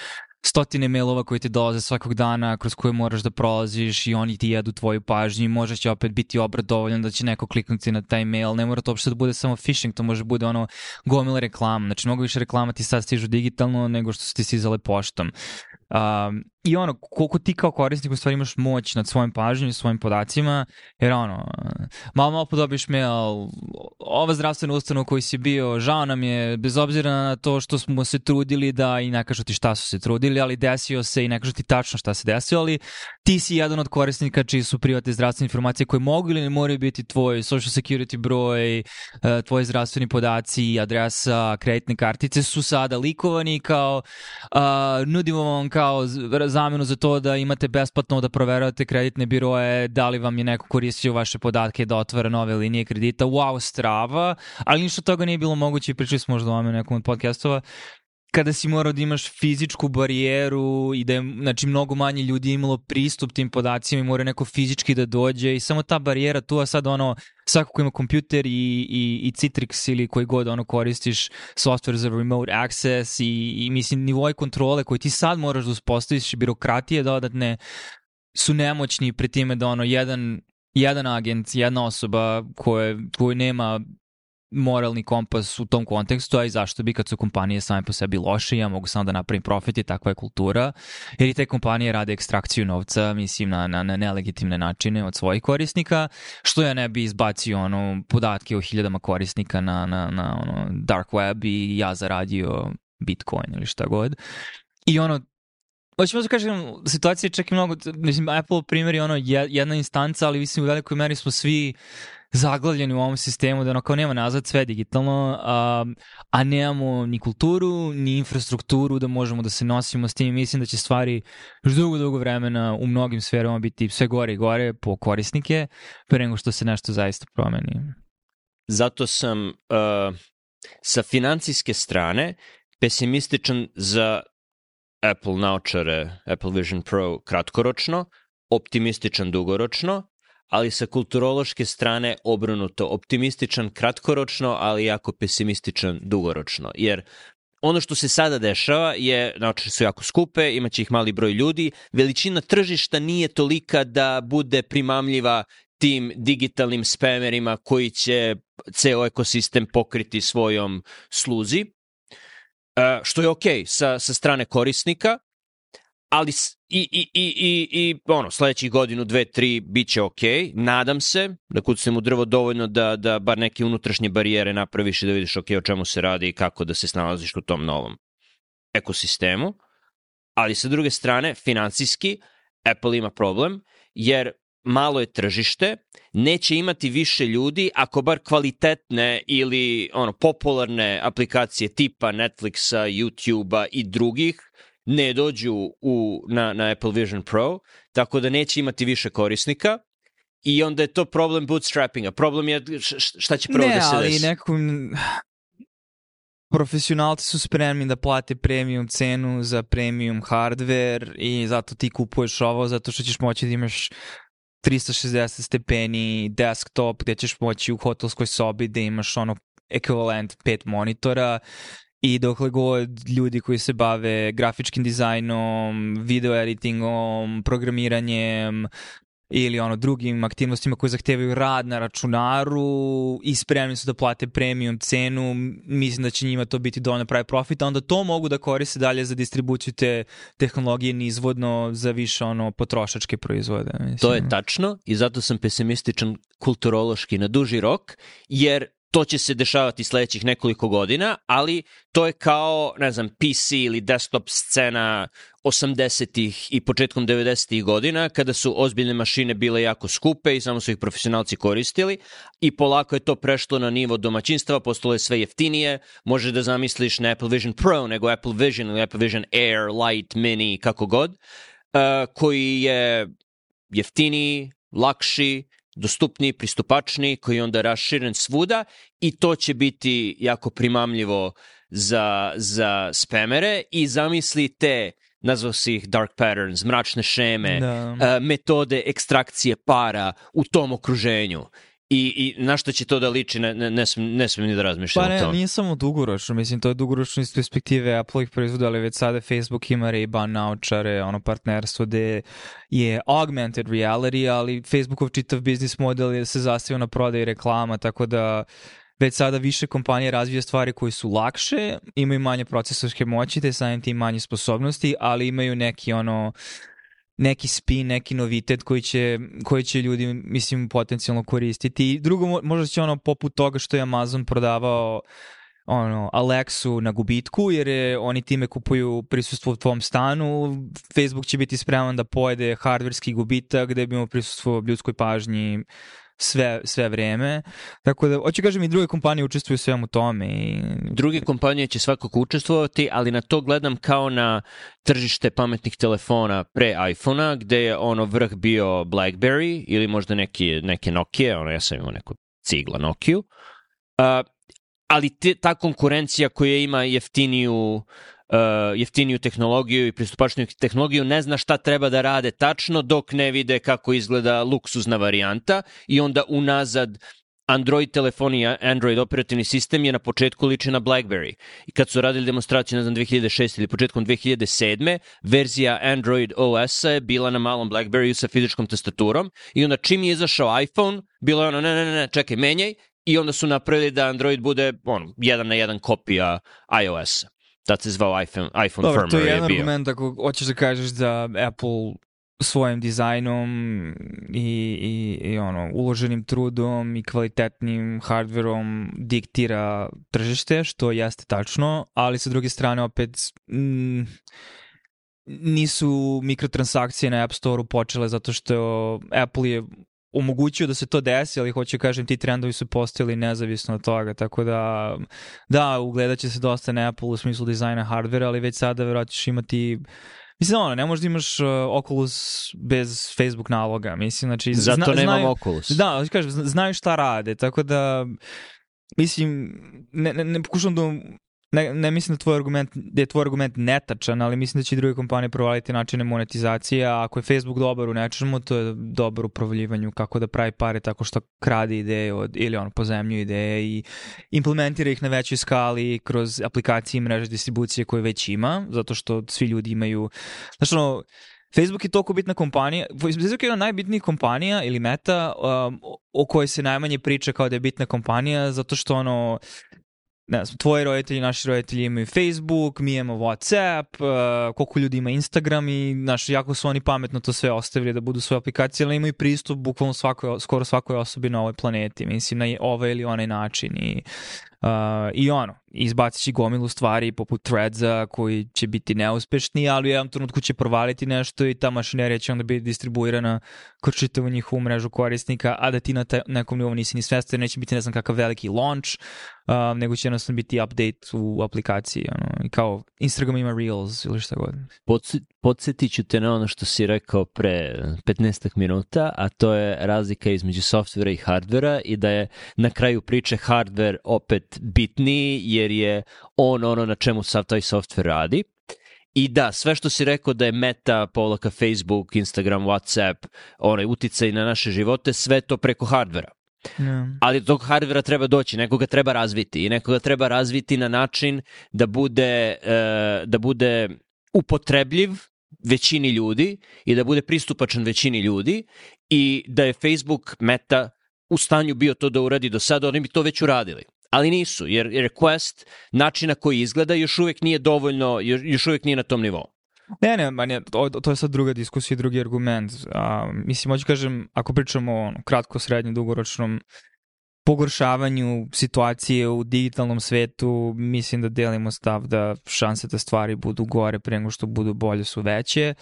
stotine mailova koji ti dolaze svakog dana, kroz koje moraš da prolaziš i oni ti jedu tvoju pažnju i možda će opet biti obrat dovoljan da će neko kliknuti na taj mail. Ne mora to uopšte da bude samo phishing, to može da bude ono gomila reklama. Znači, mnogo više reklama ti sad stižu digitalno nego što su ti stizale poštom. Um, I ono, koliko ti kao korisnik u stvari imaš moć nad svojim pažnjom i svojim podacima, jer ono, malo malo podobiš mail, ova zdravstvena ustanova u kojoj si bio, žao nam je, bez obzira na to što smo se trudili da i ne kažu ti šta su se trudili, ali desio se i ne kažu ti tačno šta se desio, ali ti si jedan od korisnika čiji su privatne zdravstvene informacije koje mogu ili ne moraju biti tvoj social security broj, e, tvoji zdravstveni podaci, adresa, kreditne kartice su sada likovani kao uh, nudimo vam kao zamenu za to da imate besplatno da proveravate kreditne biroje, da li vam je neko koristio vaše podatke da otvara nove linije kredita, wow, strava, ali ništa toga nije bilo moguće i pričali smo možda o nekom od podcastova, kada si morao da imaš fizičku barijeru i da je znači, mnogo manje ljudi imalo pristup tim podacima i mora neko fizički da dođe i samo ta barijera tu, a sad ono, svako ko ima kompjuter i, i, i Citrix ili koji god ono koristiš software za remote access i, i mislim nivoj kontrole koji ti sad moraš da uspostaviš i birokratije dodatne su nemoćni pri time da ono jedan jedan agent, jedna osoba koja, koja nema moralni kompas u tom kontekstu, a i zašto bi kad su kompanije same po sebi loše, ja mogu samo da napravim profit i takva je kultura, jer i te kompanije rade ekstrakciju novca, mislim, na, na, na nelegitimne načine od svojih korisnika, što ja ne bi izbacio ono, podatke o hiljadama korisnika na, na, na ono, dark web i ja zaradio Bitcoin ili šta god. I ono, Hoćemo da kažem, situacija je čak i mnogo, mislim, Apple primjer je ono jedna instanca, ali mislim u velikoj meri smo svi zaglavljeni u ovom sistemu, da ono kao nema nazad sve digitalno, a, a nemamo ni kulturu, ni infrastrukturu da možemo da se nosimo s tim. Mislim da će stvari još dugo, dugo vremena u mnogim sferama biti sve gore i gore po korisnike, pre nego što se nešto zaista promeni. Zato sam uh, sa financijske strane pesimističan za Apple naočare, Apple Vision Pro kratkoročno, optimističan dugoročno, ali sa kulturološke strane obrnuto optimističan kratkoročno, ali jako pesimističan dugoročno. Jer ono što se sada dešava je, znači su jako skupe, imaće ih mali broj ljudi, veličina tržišta nije tolika da bude primamljiva tim digitalnim spamerima koji će ceo ekosistem pokriti svojom sluzi, e, što je okay sa, sa strane korisnika, ali i, i, i, i, i ono, sledećih godinu, dve, tri, bit će ok, nadam se, da kucnem u drvo dovoljno da, da bar neke unutrašnje barijere napraviš i da vidiš ok, o čemu se radi i kako da se snalaziš u tom novom ekosistemu, ali sa druge strane, financijski, Apple ima problem, jer malo je tržište, neće imati više ljudi ako bar kvalitetne ili ono popularne aplikacije tipa Netflixa, YouTubea i drugih ne dođu u, na, na Apple Vision Pro, tako da neće imati više korisnika i onda je to problem bootstrappinga. Problem je šta će prvo ne, da se desi. Ne, ali nekako profesionalci su spremni da plate premium cenu za premium hardware i zato ti kupuješ ovo, zato što ćeš moći da imaš 360 stepeni desktop gde ćeš moći u hotelskoj sobi da imaš ono ekvivalent pet monitora i dokle god ljudi koji se bave grafičkim dizajnom, video editingom, programiranjem, ili ono drugim aktivnostima koje zahtevaju rad na računaru i spremni su da plate premium cenu, mislim da će njima to biti dovoljno pravi profit, a onda to mogu da koriste dalje za distribuciju te tehnologije nizvodno za više ono potrošačke proizvode. Mislim. To je tačno i zato sam pesimističan kulturološki na duži rok, jer to će se dešavati sledećih nekoliko godina, ali to je kao, ne znam, PC ili desktop scena 80-ih i početkom 90-ih godina, kada su ozbiljne mašine bile jako skupe i samo su ih profesionalci koristili. I polako je to prešlo na nivo domaćinstva, postalo je sve jeftinije, može da zamisliš ne Apple Vision Pro, nego Apple Vision ili Apple Vision Air, Light, Mini, kako god, uh, koji je jeftiniji, lakši, dostupniji, pristupačniji, koji je onda raširen svuda i to će biti jako primamljivo za, za spamere i zamislite nazvao si ih dark patterns, mračne šeme, da. uh, metode ekstrakcije para u tom okruženju. I, i na što će to da liči, ne, ne, ne, smijem, ne smijem ni da razmišljam pa ne, o tom. nije samo dugoročno, mislim, to je dugoročno iz perspektive Apple-ih proizvoda, ali već sada Facebook ima Ray-Ban naučare, ono partnerstvo gde je augmented reality, ali Facebookov čitav biznis model je se zastavio na prodaj reklama, tako da već sada više kompanije razvija stvari koje su lakše, imaju manje procesorske moći, te samim tim manje sposobnosti, ali imaju neki ono neki spin, neki novitet koji će, koji će ljudi, mislim, potencijalno koristiti. I drugo, možda će ono poput toga što je Amazon prodavao ono, Alexu na gubitku, jer je, oni time kupuju prisustvo u tvom stanu, Facebook će biti spreman da pojede hardverski gubitak gde bi imao prisustvo ljudskoj pažnji sve, sve vreme. Tako da, hoću kažem i druge kompanije učestvuju svemu tome. I... Druge kompanije će svakako učestvovati, ali na to gledam kao na tržište pametnih telefona pre iPhona, gde je ono vrh bio BlackBerry ili možda neki, neke Nokia, ono ja sam imao neku cigla Nokiju. Uh, ali te, ta konkurencija koja ima jeftiniju uh, jeftiniju tehnologiju i pristupačniju tehnologiju, ne zna šta treba da rade tačno dok ne vide kako izgleda luksuzna varijanta i onda unazad Android telefon i Android operativni sistem je na početku liči na BlackBerry. I kad su radili demonstraciju, ne znam, 2006 ili početkom 2007. verzija Android OS-a je bila na malom BlackBerryu sa fizičkom tastaturom i onda čim je izašao iPhone, bilo je ono, ne, ne, ne, čekaj, menjaj, i onda su napravili da Android bude on, jedan na jedan kopija iOS-a. Tad se zvao iPhone, iPhone Dobro, firmware to je jedan je bio. argument ako hoćeš da kažeš da Apple svojim dizajnom i, i, i ono, uloženim trudom i kvalitetnim hardverom diktira tržište, što jeste tačno, ali sa druge strane opet mm, nisu mikrotransakcije na App Store-u počele zato što Apple je omogućio da se to desi, ali hoću kažem ti trendovi su postojali nezavisno od toga, tako da da, ugledat će se dosta na Apple u smislu dizajna hardvera, ali već sada verovatno ćeš imati Mislim, ono, ne možeš da imaš uh, Oculus bez Facebook naloga, mislim, znači... Zato zna, nemam znaju, Oculus. Da, kažem, zna- znaju šta rade, tako da, mislim, ne, ne, ne pokušam da ne, ne mislim da, tvoj argument, da je tvoj argument netačan, ali mislim da će i druge kompanije provaliti načine monetizacije, a ako je Facebook dobar u nečemu, to je dobar u provaljivanju kako da pravi pare tako što krade ideje od, ili ono, pozemlju ideje i implementira ih na većoj skali kroz aplikacije i mreže distribucije koje već ima, zato što svi ljudi imaju, znači ono, Facebook je toliko bitna kompanija, Facebook je jedna najbitnijih kompanija ili meta um, o kojoj se najmanje priča kao da je bitna kompanija, zato što ono, ne znam, tvoji roditelji, naši roditelji imaju Facebook, mi imamo Whatsapp, uh, koliko ljudi ima Instagram i znaš, jako su oni pametno to sve ostavili da budu svoje aplikacije, ali imaju pristup bukvalno svakoj, skoro svakoj osobi na ovoj planeti, mislim, na ovaj ili onaj način i Uh, I ono, izbacit će gomilu stvari poput threadsa koji će biti neuspešni, ali u jednom trenutku će provaliti nešto i ta mašinerija će onda biti distribuirana kroz čitavu njihovu mrežu korisnika, a da ti na te, nekom nivou nisi ni svestan, neće biti ne znam kakav veliki launch, uh, nego će jednostavno biti update u aplikaciji, ono, i kao Instagram ima Reels ili šta god. Podsjetit ću te na ono što si rekao pre 15 minuta, a to je razlika između softvera i hardvera i da je na kraju priče hardver opet bitniji jer je on ono na čemu sav taj softver radi. I da, sve što si rekao da je meta, povlaka Facebook, Instagram, Whatsapp, onaj uticaj na naše živote, sve to preko hardvera. Yeah. ali do tog hardvera treba doći, nekoga treba razviti i nekoga treba razviti na način da bude, e, da bude upotrebljiv većini ljudi i da bude pristupačan većini ljudi i da je Facebook meta u stanju bio to da uradi do sada, oni bi to već uradili. Ali nisu, jer request, način na koji izgleda, još uvek nije dovoljno, još, uvek nije na tom nivou. Ne, ne, man je, to, to je sad druga diskusija i drugi argument. A, mislim, hoću kažem, ako pričamo o ono, kratko, srednje, dugoročnom pogoršavanju situacije u digitalnom svetu, mislim da delimo stav da šanse da stvari budu gore pre nego što budu bolje su veće,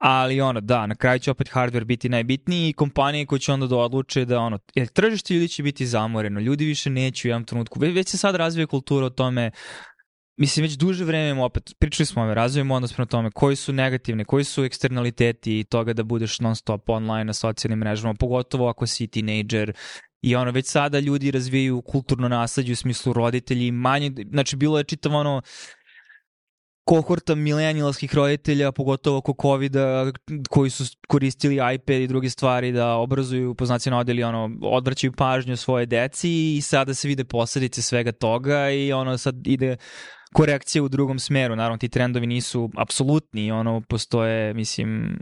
ali ono, da, na kraju će opet hardware biti najbitniji i kompanije koje će onda da odluče da ono, jer tržište ljudi će biti zamoreno, ljudi više neće u jednom trenutku, već, se sad razvija kultura o tome mislim već duže vreme opet, pričali smo ove, razvijemo odnos prema tome koji su negativne, koji su eksternaliteti toga da budeš non stop online na socijalnim mrežama, pogotovo ako si teenager i ono već sada ljudi razvijaju kulturno nasledđe u smislu roditelji manje, znači bilo je čitav ono kohorta milenijalskih roditelja, pogotovo oko covid koji su koristili iPad i druge stvari da obrazuju po znacima odeli, ono, odvraćaju pažnju svoje deci i sada se vide posledice svega toga i ono sad ide korekcija u drugom smeru. Naravno, ti trendovi nisu apsolutni, ono, postoje, mislim,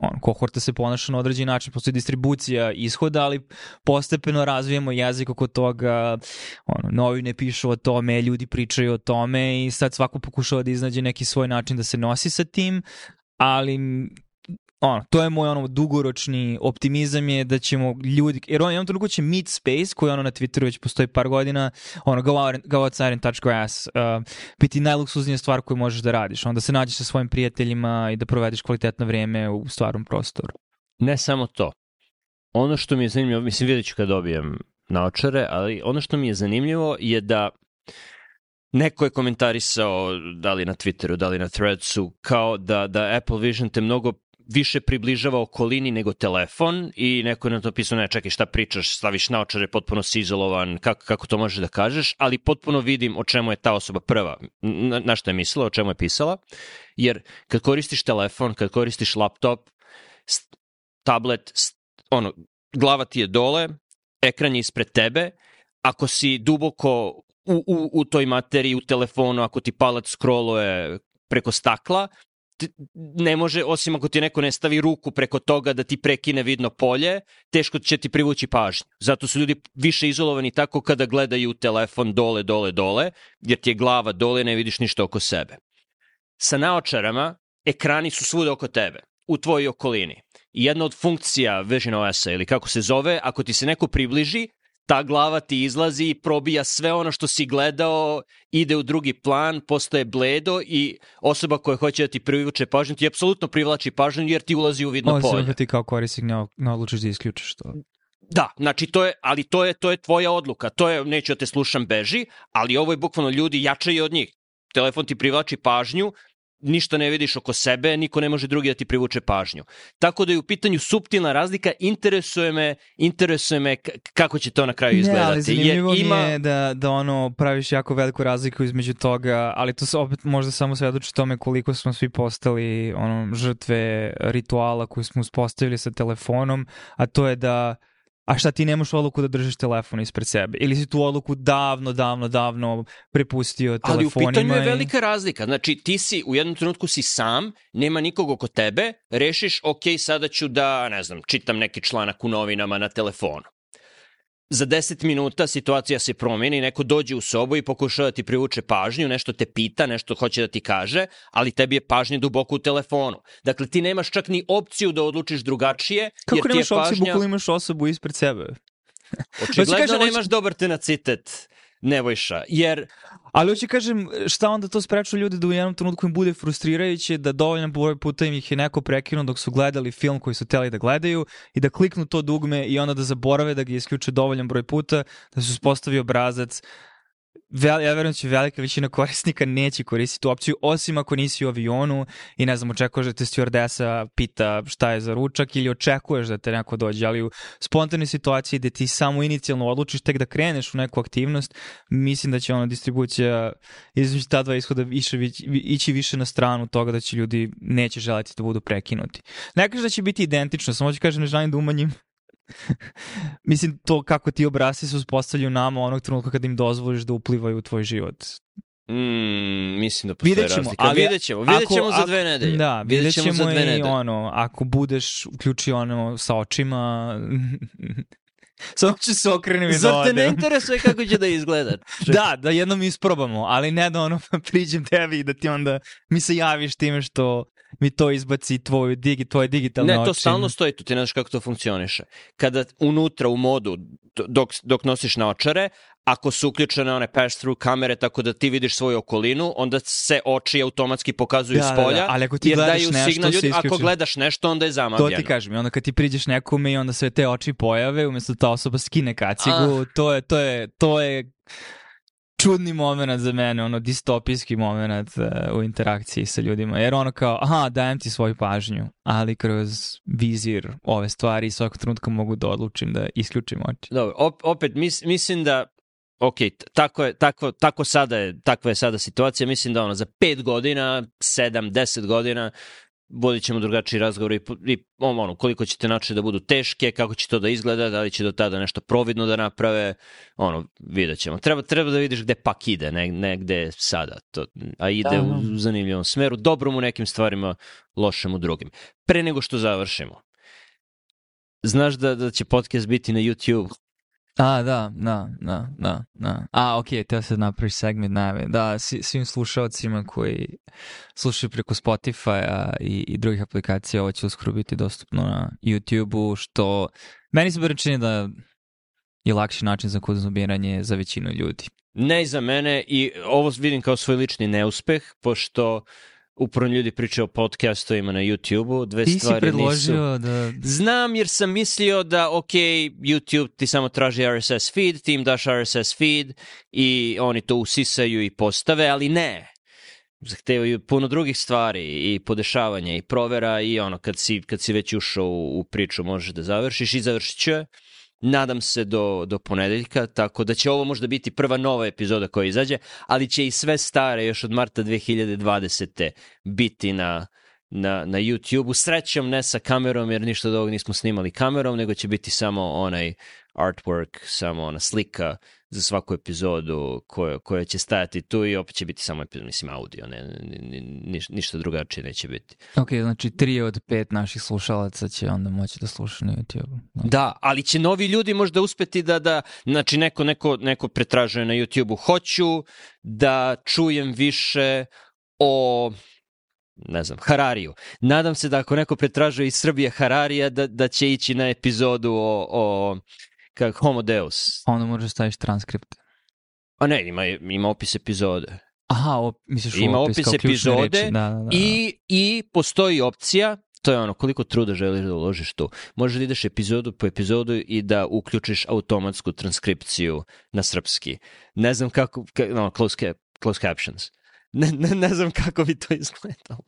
on, kohorta se ponaša na određen način, postoji distribucija ishoda, ali postepeno razvijamo jezik oko toga, ono, novine pišu o tome, ljudi pričaju o tome i sad svako pokušava da iznađe neki svoj način da se nosi sa tim, ali ono, to je moj ono dugoročni optimizam je da ćemo ljudi, jer on jednom trenutku će Meet Space, koji ono na Twitteru već postoji par godina, ono go, out, go outside and touch grass, uh, biti najluksuznija stvar koju možeš da radiš, onda se nađeš sa svojim prijateljima i da provedeš kvalitetno vreme u stvarnom prostoru. Ne samo to. Ono što mi je zanimljivo, mislim vidjet ću kad dobijem naočare, ali ono što mi je zanimljivo je da neko je komentarisao, da li na Twitteru, da li na Threadsu, kao da, da Apple Vision te mnogo više približava okolini nego telefon i neko je na to pisao, ne čekaj šta pričaš, staviš naočare, potpuno si izolovan, kako, kako to možeš da kažeš, ali potpuno vidim o čemu je ta osoba prva, na, na šta je mislila, o čemu je pisala, jer kad koristiš telefon, kad koristiš laptop, tablet, ono, glava ti je dole, ekran je ispred tebe, ako si duboko u, u, u toj materiji, u telefonu, ako ti palac scrolluje preko stakla, ne može, osim ako ti neko ne stavi ruku preko toga da ti prekine vidno polje, teško će ti privući pažnju. Zato su ljudi više izolovani tako kada gledaju telefon dole, dole, dole, jer ti je glava dole, ne vidiš ništa oko sebe. Sa naočarama, ekrani su svuda oko tebe, u tvojoj okolini. I jedna od funkcija Vision OS-a ili kako se zove, ako ti se neko približi, ta glava ti izlazi i probija sve ono što si gledao, ide u drugi plan, postaje bledo i osoba koja hoće da ti privuče pažnju ti apsolutno privlači pažnju jer ti ulazi u vidno polje. Ovo ti kao korisnik ne, ne odlučiš da isključiš to. Da, znači to je, ali to je, to je tvoja odluka. To je, neću da te slušam, beži, ali ovo je bukvalno ljudi jačaju od njih. Telefon ti privlači pažnju, ništa ne vidiš oko sebe, niko ne može drugi da ti privuče pažnju. Tako da je u pitanju subtilna razlika, interesuje me, interesuje me kako će to na kraju izgledati. Ne, ali zanimljivo Jer ima... mi je da, da ono praviš jako veliku razliku između toga, ali to se opet možda samo svedoči tome koliko smo svi postali ono, žrtve rituala koju smo uspostavili sa telefonom, a to je da a šta ti nemaš odluku da držiš telefon ispred sebe? Ili si tu odluku davno, davno, davno prepustio telefonima? Ali u pitanju je velika razlika. Znači ti si, u jednom trenutku si sam, nema nikog oko tebe, rešiš, ok, sada ću da, ne znam, čitam neki članak u novinama na telefonu za 10 minuta situacija se promeni, neko dođe u sobu i pokušava da ti privuče pažnju, nešto te pita, nešto hoće da ti kaže, ali tebi je pažnja duboko u telefonu. Dakle, ti nemaš čak ni opciju da odlučiš drugačije. Kako jer nemaš ti je pažnja... opciju, imaš osobu ispred sebe? Očigledno kažem, nemaš dobar tenacitet. Nevojša, jer... Ali hoće kažem, šta onda to spreču ljudi da u jednom trenutku im bude frustrirajuće da dovoljno broj puta im ih je neko prekinuo dok su gledali film koji su teli da gledaju i da kliknu to dugme i onda da zaborave da ga isključe dovoljan broj puta, da se uspostavi obrazac vel, ja verujem da će velika većina korisnika neće koristiti tu opciju, osim ako nisi u avionu i ne znam, očekuješ da te stewardesa pita šta je za ručak ili očekuješ da te neko dođe, ali u spontanoj situaciji gde ti samo inicijalno odlučiš tek da kreneš u neku aktivnost, mislim da će ona distribucija između ta dva ishoda više, ići više na stranu toga da će ljudi neće želiti da budu prekinuti. Ne kažem da će biti identično, samo ću kažem ne želim da umanjim Mislim, to kako ti obrasi se uspostavljaju nama onog trenutka kada im dozvoliš da uplivaju u tvoj život. Mm, mislim da postoje vidjet ćemo, razlika. Ali, vidjet ćemo, vidjet ćemo ako, za dve nedelje. Da, vidjet, vidjet ćemo, ćemo za dve i nedelje. ono, ako budeš uključio ono sa očima, Samo ću se okrenem i da Zar te ne interesuje kako će da izgleda? da, da jednom isprobamo, ali ne da ono priđem tebi i da ti onda mi se javiš time što mi to izbaci tvoju digi, tvoje digitalne oči. Ne, to stalno stoji tu, ti ne znaš kako to funkcioniše. Kada unutra u modu, dok, dok nosiš naočare, ako su uključene one pass-through kamere tako da ti vidiš svoju okolinu, onda se oči automatski pokazuju da, s polja, da, da. Ali ako ti jer daju nešto, signal ljudi, ako gledaš nešto, onda je zamagljeno. To ti kažem, onda kad ti priđeš nekome i onda sve te oči pojave, umesto da ta osoba skine kacigu, ah. to je, to je, to je čudni moment za mene, ono distopijski moment uh, u interakciji sa ljudima, jer ono kao, aha, dajem ti svoju pažnju, ali kroz vizir ove stvari svakog trenutka mogu da odlučim da isključim oči. Dobro, op, opet mis, mislim da ok, tako je, tako, tako sada je, takva je sada situacija, mislim da ono, za pet godina, sedam, deset godina, vodit ćemo drugačiji razgovor i, i ono, koliko će te načine da budu teške, kako će to da izgleda, da li će do tada nešto providno da naprave, ono, vidjet ćemo. Treba, treba da vidiš gde pak ide, ne, ne gde sada, to, a ide da. u zanimljivom smeru, dobrom u nekim stvarima, lošem u drugim. Pre nego što završimo, znaš da, da će podcast biti na YouTube? A, da, da, da, da, da. A, ok, teo se napravi segment najave. Da, svim slušalcima koji slušaju preko Spotify-a i, i drugih aplikacija, ovo će uskoro biti dostupno na YouTube-u, što meni se bar čini da je lakši način za konzumiranje za većinu ljudi. Ne za mene i ovo vidim kao svoj lični neuspeh, pošto upravo ljudi pričaju o podcastovima na YouTube-u, dve ti stvari nisu... Si predložio da... Znam jer sam mislio da, ok, YouTube ti samo traži RSS feed, ti im daš RSS feed i oni to usisaju i postave, ali ne. zahtevaju puno drugih stvari i podešavanja i provera i ono kad si, kad si već ušao u, u priču možeš da završiš i završit ću je. Nadam se do, do ponedeljka, tako da će ovo možda biti prva nova epizoda koja izađe, ali će i sve stare još od marta 2020. biti na, na, na YouTube-u. Srećom ne sa kamerom, jer ništa od ovog nismo snimali kamerom, nego će biti samo onaj artwork, samo ona slika za svaku epizodu koja, koja će stajati tu i opet će biti samo epizod, mislim audio, ne, ni, ni, ništa drugačije neće biti. Ok, znači tri od pet naših slušalaca će onda moći da sluša na YouTube. Da. da, ali će novi ljudi možda uspeti da, da znači neko, neko, neko pretražuje na YouTube-u, hoću da čujem više o ne znam, Harariju. Nadam se da ako neko pretražuje iz Srbije Hararija, da, da će ići na epizodu o, o kak Homo Deus. Onda možeš staviš transkript. A ne, ima, ima opis epizode. Aha, op, misliš ima opis, opis epizode reči. Da, da, da. I, i postoji opcija to je ono, koliko truda želiš da uložiš tu. Možeš da ideš epizodu po epizodu i da uključiš automatsku transkripciju na srpski. Ne znam kako, ka, no, close, cap, close captions. Ne, ne, ne znam kako bi to izgledalo.